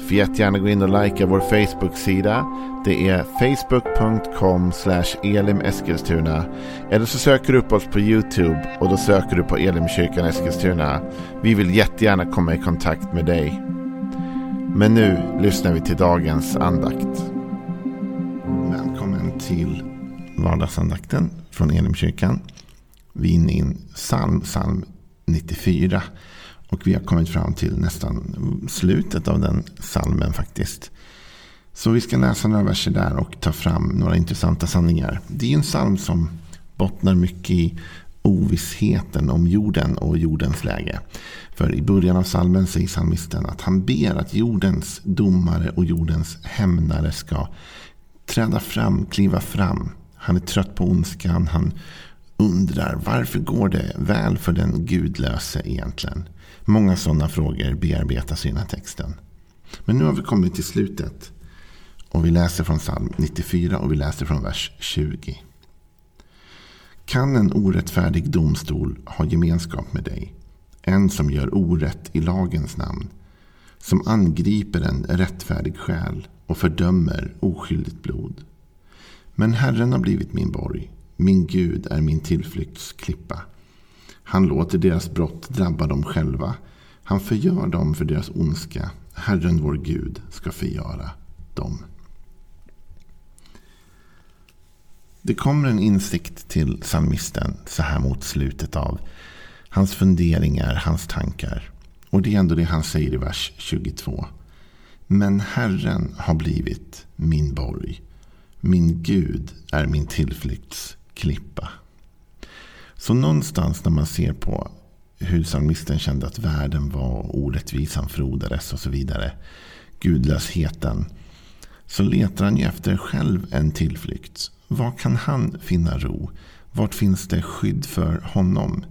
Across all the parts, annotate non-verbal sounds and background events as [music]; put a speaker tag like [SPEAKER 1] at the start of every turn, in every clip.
[SPEAKER 1] Får jättegärna gå in och likea vår Facebook-sida. Det är facebook.com elimeskilstuna. Eller så söker du upp oss på YouTube och då söker du på Elimkyrkan Eskilstuna. Vi vill jättegärna komma i kontakt med dig. Men nu lyssnar vi till dagens andakt. Välkommen till vardagsandakten från Elimkyrkan. Vi är inne i en psalm, psalm 94. Och vi har kommit fram till nästan slutet av den salmen faktiskt. Så vi ska läsa några verser där och ta fram några intressanta sanningar. Det är en psalm som bottnar mycket i ovissheten om jorden och jordens läge. För i början av salmen säger psalmisten att han ber att jordens domare och jordens hämnare ska träda fram, kliva fram. Han är trött på ondskan. Han undrar varför går det väl för den gudlöse egentligen? Många sådana frågor bearbetas i den här texten. Men nu har vi kommit till slutet. Och vi läser från psalm 94 och vi läser från vers 20. Kan en orättfärdig domstol ha gemenskap med dig? En som gör orätt i lagens namn. Som angriper en rättfärdig själ och fördömer oskyldigt blod. Men Herren har blivit min borg. Min Gud är min tillflyktsklippa. Han låter deras brott drabba dem själva. Han förgör dem för deras ondska. Herren vår Gud ska förgöra dem. Det kommer en insikt till psalmisten så här mot slutet av hans funderingar, hans tankar. Och det är ändå det han säger i vers 22. Men Herren har blivit min borg. Min Gud är min tillflyktsklippa. Så någonstans när man ser på hur psalmisten kände att världen var orättvisan frodades och så vidare. Gudlösheten. Så letar han ju efter själv en tillflykt. Var kan han finna ro? Vart finns det skydd för honom?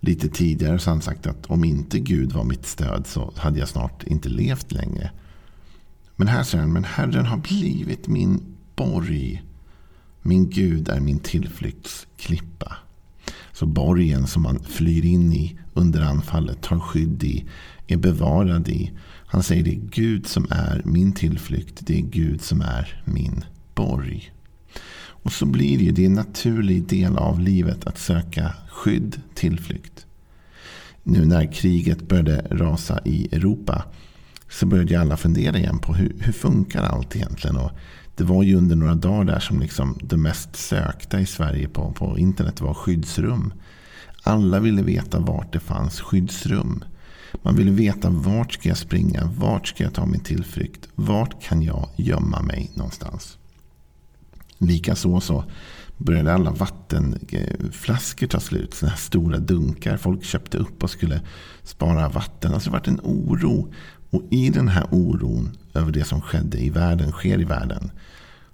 [SPEAKER 1] Lite tidigare så har han sagt att om inte Gud var mitt stöd så hade jag snart inte levt längre. Men här säger han, men Herren har blivit min borg. Min Gud är min tillflyktsklippa. Så borgen som man flyr in i under anfallet, tar skydd i, är bevarad i. Han säger det är Gud som är min tillflykt. Det är Gud som är min borg. Och så blir det ju det är en naturlig del av livet att söka skydd, tillflykt. Nu när kriget började rasa i Europa så började alla fundera igen på hur, hur funkar allt egentligen. Och det var ju under några dagar där som liksom det mest sökta i Sverige på, på internet var skyddsrum. Alla ville veta vart det fanns skyddsrum. Man ville veta vart ska jag springa, vart ska jag ta min tillflykt, vart kan jag gömma mig någonstans. Likaså så började alla vattenflaskor ta slut. Sådana här stora dunkar. Folk köpte upp och skulle spara vatten. Alltså det var en oro. Och i den här oron över det som skedde i världen, sker i världen.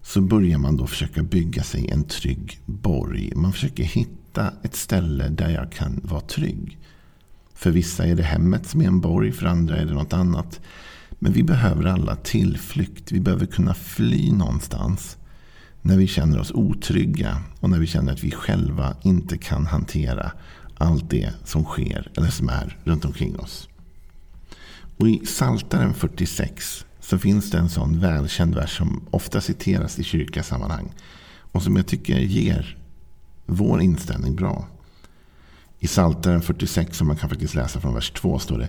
[SPEAKER 1] Så börjar man då försöka bygga sig en trygg borg. Man försöker hitta ett ställe där jag kan vara trygg. För vissa är det hemmet som är en borg, för andra är det något annat. Men vi behöver alla tillflykt. Vi behöver kunna fly någonstans. När vi känner oss otrygga och när vi känner att vi själva inte kan hantera allt det som sker eller som är runt omkring oss. Och i Saltaren 46 så finns det en sån välkänd vers som ofta citeras i kyrkasammanhang. Och som jag tycker ger vår inställning bra. I Psaltaren 46 som man kan faktiskt läsa från vers 2 står det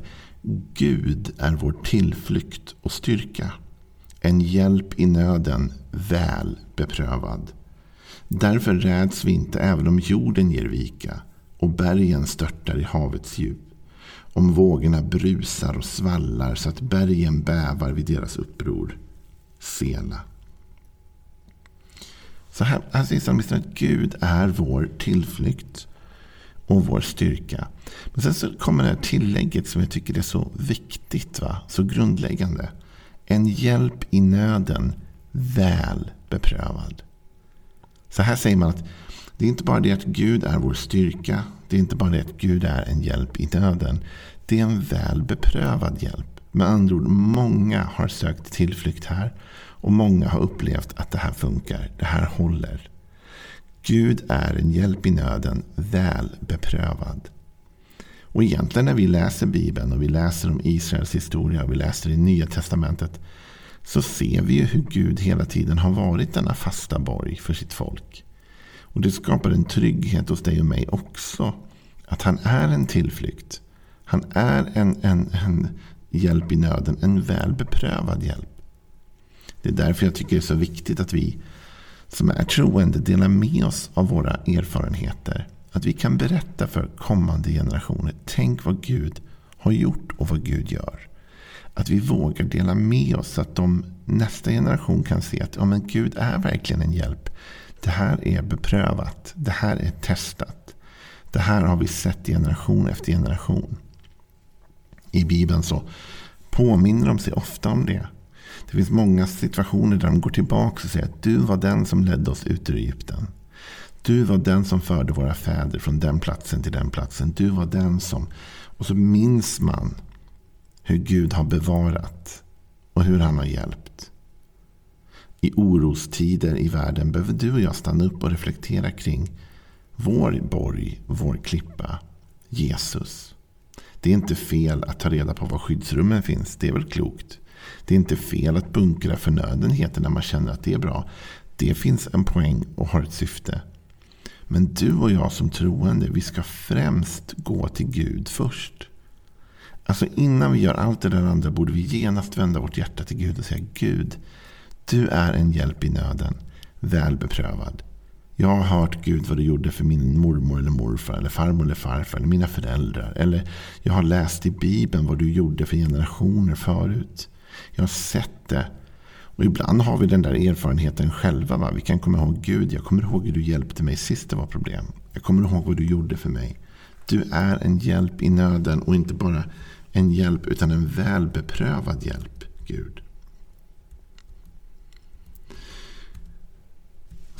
[SPEAKER 1] Gud är vår tillflykt och styrka. En hjälp i nöden väl beprövad. Därför räds vi inte även om jorden ger vika och bergen störtar i havets djup om vågorna brusar och svallar så att bergen bävar vid deras uppror. Sela. Så här, här säger psalmisten att Gud är vår tillflykt och vår styrka. Men sen så kommer det här tillägget som jag tycker är så viktigt, va? så grundläggande. En hjälp i nöden väl beprövad. Så här säger man att det är inte bara det att Gud är vår styrka. Det är inte bara det att Gud är en hjälp i nöden. Det är en väl beprövad hjälp. Med andra ord, många har sökt tillflykt här. Och många har upplevt att det här funkar. Det här håller. Gud är en hjälp i nöden, väl beprövad. Och egentligen när vi läser Bibeln och vi läser om Israels historia och vi läser i Nya Testamentet så ser vi ju hur Gud hela tiden har varit denna fasta borg för sitt folk. Och det skapar en trygghet hos dig och mig också. Att han är en tillflykt. Han är en, en, en hjälp i nöden, en väl beprövad hjälp. Det är därför jag tycker det är så viktigt att vi som är troende delar med oss av våra erfarenheter. Att vi kan berätta för kommande generationer. Tänk vad Gud har gjort och vad Gud gör. Att vi vågar dela med oss så att de, nästa generation kan se att ja, men Gud är verkligen en hjälp. Det här är beprövat. Det här är testat. Det här har vi sett generation efter generation. I Bibeln så påminner de sig ofta om det. Det finns många situationer där de går tillbaka och säger att du var den som ledde oss ut ur Egypten. Du var den som förde våra fäder från den platsen till den platsen. Du var den som... Och så minns man hur Gud har bevarat och hur han har hjälpt. I orostider i världen behöver du och jag stanna upp och reflektera kring vår borg, vår klippa, Jesus. Det är inte fel att ta reda på var skyddsrummen finns. Det är väl klokt. Det är inte fel att bunkra förnödenheter när man känner att det är bra. Det finns en poäng och har ett syfte. Men du och jag som troende, vi ska främst gå till Gud först. Alltså innan vi gör allt det där andra borde vi genast vända vårt hjärta till Gud och säga Gud, du är en hjälp i nöden, väl beprövad. Jag har hört Gud vad du gjorde för min mormor eller morfar, eller farmor eller farfar, eller mina föräldrar. Eller jag har läst i Bibeln vad du gjorde för generationer förut. Jag har sett det. Och ibland har vi den där erfarenheten själva. Va? Vi kan komma ihåg Gud, jag kommer ihåg hur du hjälpte mig sist det var problem. Jag kommer ihåg vad du gjorde för mig. Du är en hjälp i nöden och inte bara en hjälp utan en väl beprövad hjälp, Gud.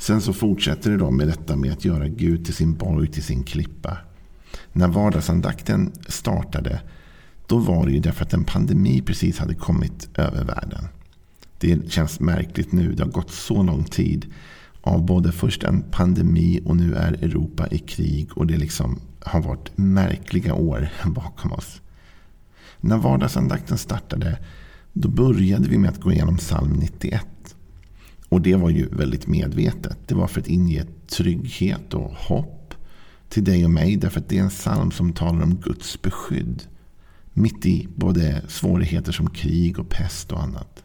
[SPEAKER 1] Sen så fortsätter det då med detta med att göra Gud till sin borg, till sin klippa. När vardagsandakten startade då var det ju därför att en pandemi precis hade kommit över världen. Det känns märkligt nu. Det har gått så lång tid av både först en pandemi och nu är Europa i krig. Och det liksom har varit märkliga år [laughs] bakom oss. När vardagsandakten startade då började vi med att gå igenom psalm 91. Och det var ju väldigt medvetet. Det var för att inge trygghet och hopp till dig och mig. Därför att det är en psalm som talar om Guds beskydd. Mitt i både svårigheter som krig och pest och annat.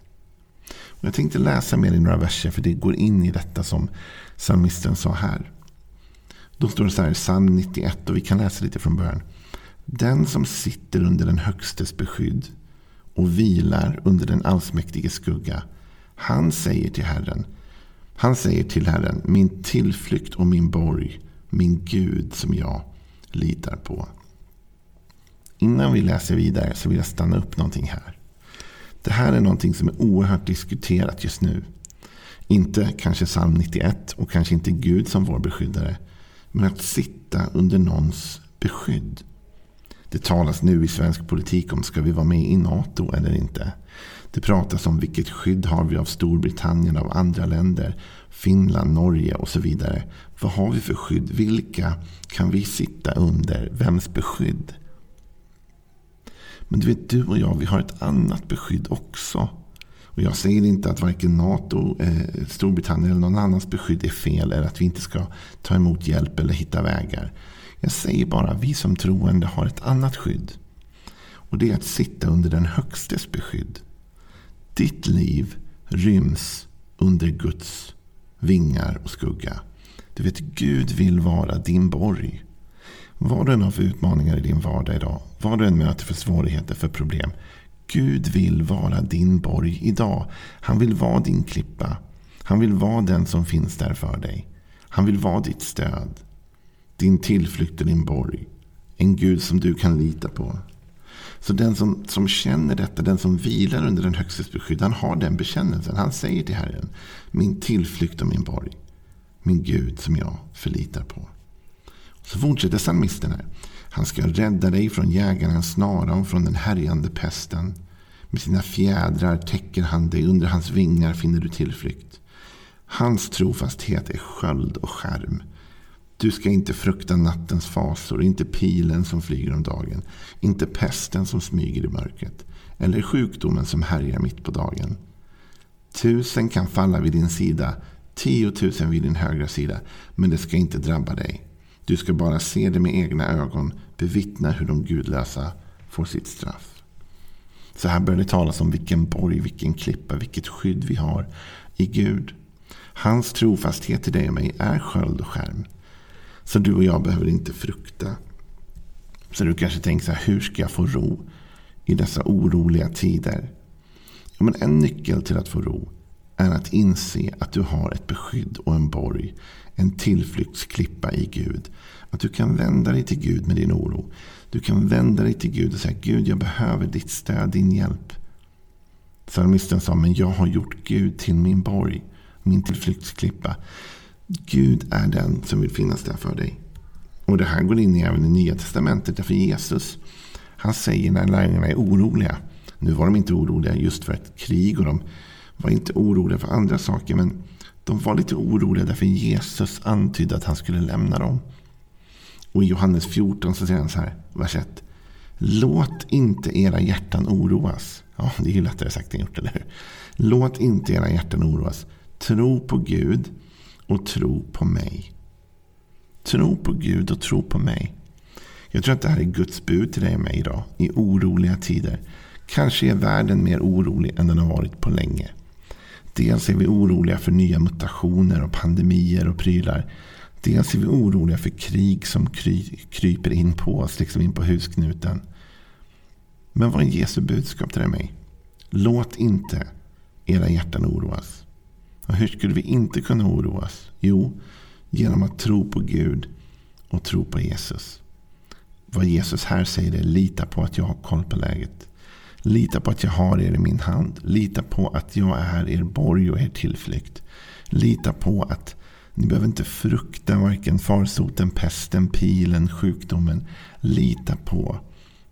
[SPEAKER 1] Och jag tänkte läsa med dig några verser för det går in i detta som psalmisten sa här. Då står det så här, i psalm 91 och vi kan läsa lite från början. Den som sitter under den högstes beskydd och vilar under den allsmäktiges skugga. Han säger till Herren. Han säger till Herren, min tillflykt och min borg, min Gud som jag litar på. Innan vi läser vidare så vill jag stanna upp någonting här. Det här är någonting som är oerhört diskuterat just nu. Inte kanske psalm 91 och kanske inte Gud som vår beskyddare. Men att sitta under någons beskydd. Det talas nu i svensk politik om ska vi vara med i NATO eller inte. Det pratas om vilket skydd har vi av Storbritannien, av andra länder, Finland, Norge och så vidare. Vad har vi för skydd? Vilka kan vi sitta under? Vems beskydd? Men du vet, du och jag, vi har ett annat beskydd också. Och jag säger inte att varken NATO, eh, Storbritannien eller någon annans beskydd är fel. Eller att vi inte ska ta emot hjälp eller hitta vägar. Jag säger bara att vi som troende har ett annat skydd. Och det är att sitta under den högstes beskydd. Ditt liv ryms under Guds vingar och skugga. Du vet, Gud vill vara din borg. Vad du än har för utmaningar i din vardag idag. Vad du än möter för svårigheter, för problem. Gud vill vara din borg idag. Han vill vara din klippa. Han vill vara den som finns där för dig. Han vill vara ditt stöd. Din tillflykt och din borg. En Gud som du kan lita på. Så den som, som känner detta, den som vilar under den högstes beskydd, han har den bekännelsen. Han säger till Herren, min tillflykt och min borg. min Gud som jag förlitar på. Så fortsätter psalmisten här. Han ska rädda dig från jägarens snara och från den härjande pesten. Med sina fjädrar täcker han dig, under hans vingar finner du tillflykt. Hans trofasthet är sköld och skärm. Du ska inte frukta nattens fasor, inte pilen som flyger om dagen, inte pesten som smyger i mörkret, eller sjukdomen som härjar mitt på dagen. Tusen kan falla vid din sida, tiotusen vid din högra sida, men det ska inte drabba dig. Du ska bara se det med egna ögon, bevittna hur de gudlösa får sitt straff. Så här börjar det talas om vilken borg, vilken klippa, vilket skydd vi har i Gud. Hans trofasthet till dig och mig är sköld och skärm. Så du och jag behöver inte frukta. Så du kanske tänker så här, hur ska jag få ro i dessa oroliga tider? Ja, men en nyckel till att få ro är att inse att du har ett beskydd och en borg. En tillflyktsklippa i Gud. Att du kan vända dig till Gud med din oro. Du kan vända dig till Gud och säga Gud jag behöver ditt stöd, din hjälp. Psalmisten sa men jag har gjort Gud till min borg. Min tillflyktsklippa. Gud är den som vill finnas där för dig. Och det här går in även i Nya Testamentet. Därför Jesus, han säger när lärjungarna är oroliga. Nu var de inte oroliga just för ett krig och de var inte oroliga för andra saker. Men de var lite oroliga därför Jesus antydde att han skulle lämna dem. Och i Johannes 14 så säger han så här, vers 1. Låt inte era hjärtan oroas. Ja, det är ju lättare sagt än gjort, eller hur? Låt inte era hjärtan oroas. Tro på Gud och tro på mig. Tro på Gud och tro på mig. Jag tror att det här är Guds bud till dig och mig idag. I oroliga tider. Kanske är världen mer orolig än den har varit på länge. Dels är vi oroliga för nya mutationer och pandemier och prylar. Dels är vi oroliga för krig som kry, kryper in på oss, liksom in på husknuten. Men vad är Jesu budskap till dig och mig? Låt inte era hjärtan oroas. Och hur skulle vi inte kunna oroas? Jo, genom att tro på Gud och tro på Jesus. Vad Jesus här säger är lita på att jag har koll på läget. Lita på att jag har er i min hand. Lita på att jag är er borg och er tillflykt. Lita på att ni behöver inte frukta varken farsoten, pesten, pilen, sjukdomen. Lita på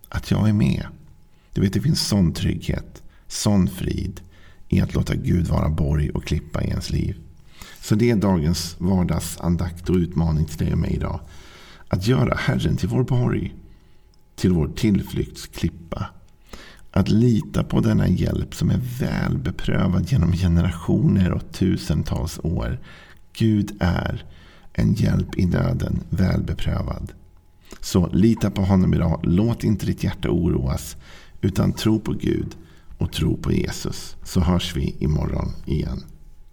[SPEAKER 1] att jag är med. Du vet, det finns sån trygghet, sån frid i att låta Gud vara borg och klippa i ens liv. Så det är dagens vardagsandakt och utmaning till dig och mig idag. Att göra Herren till vår borg, till vår tillflyktsklippa. Att lita på denna hjälp som är väl beprövad genom generationer och tusentals år. Gud är en hjälp i nöden, väl beprövad. Så lita på honom idag. Låt inte ditt hjärta oroas. Utan tro på Gud och tro på Jesus. Så hörs vi imorgon igen.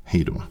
[SPEAKER 1] Hej då.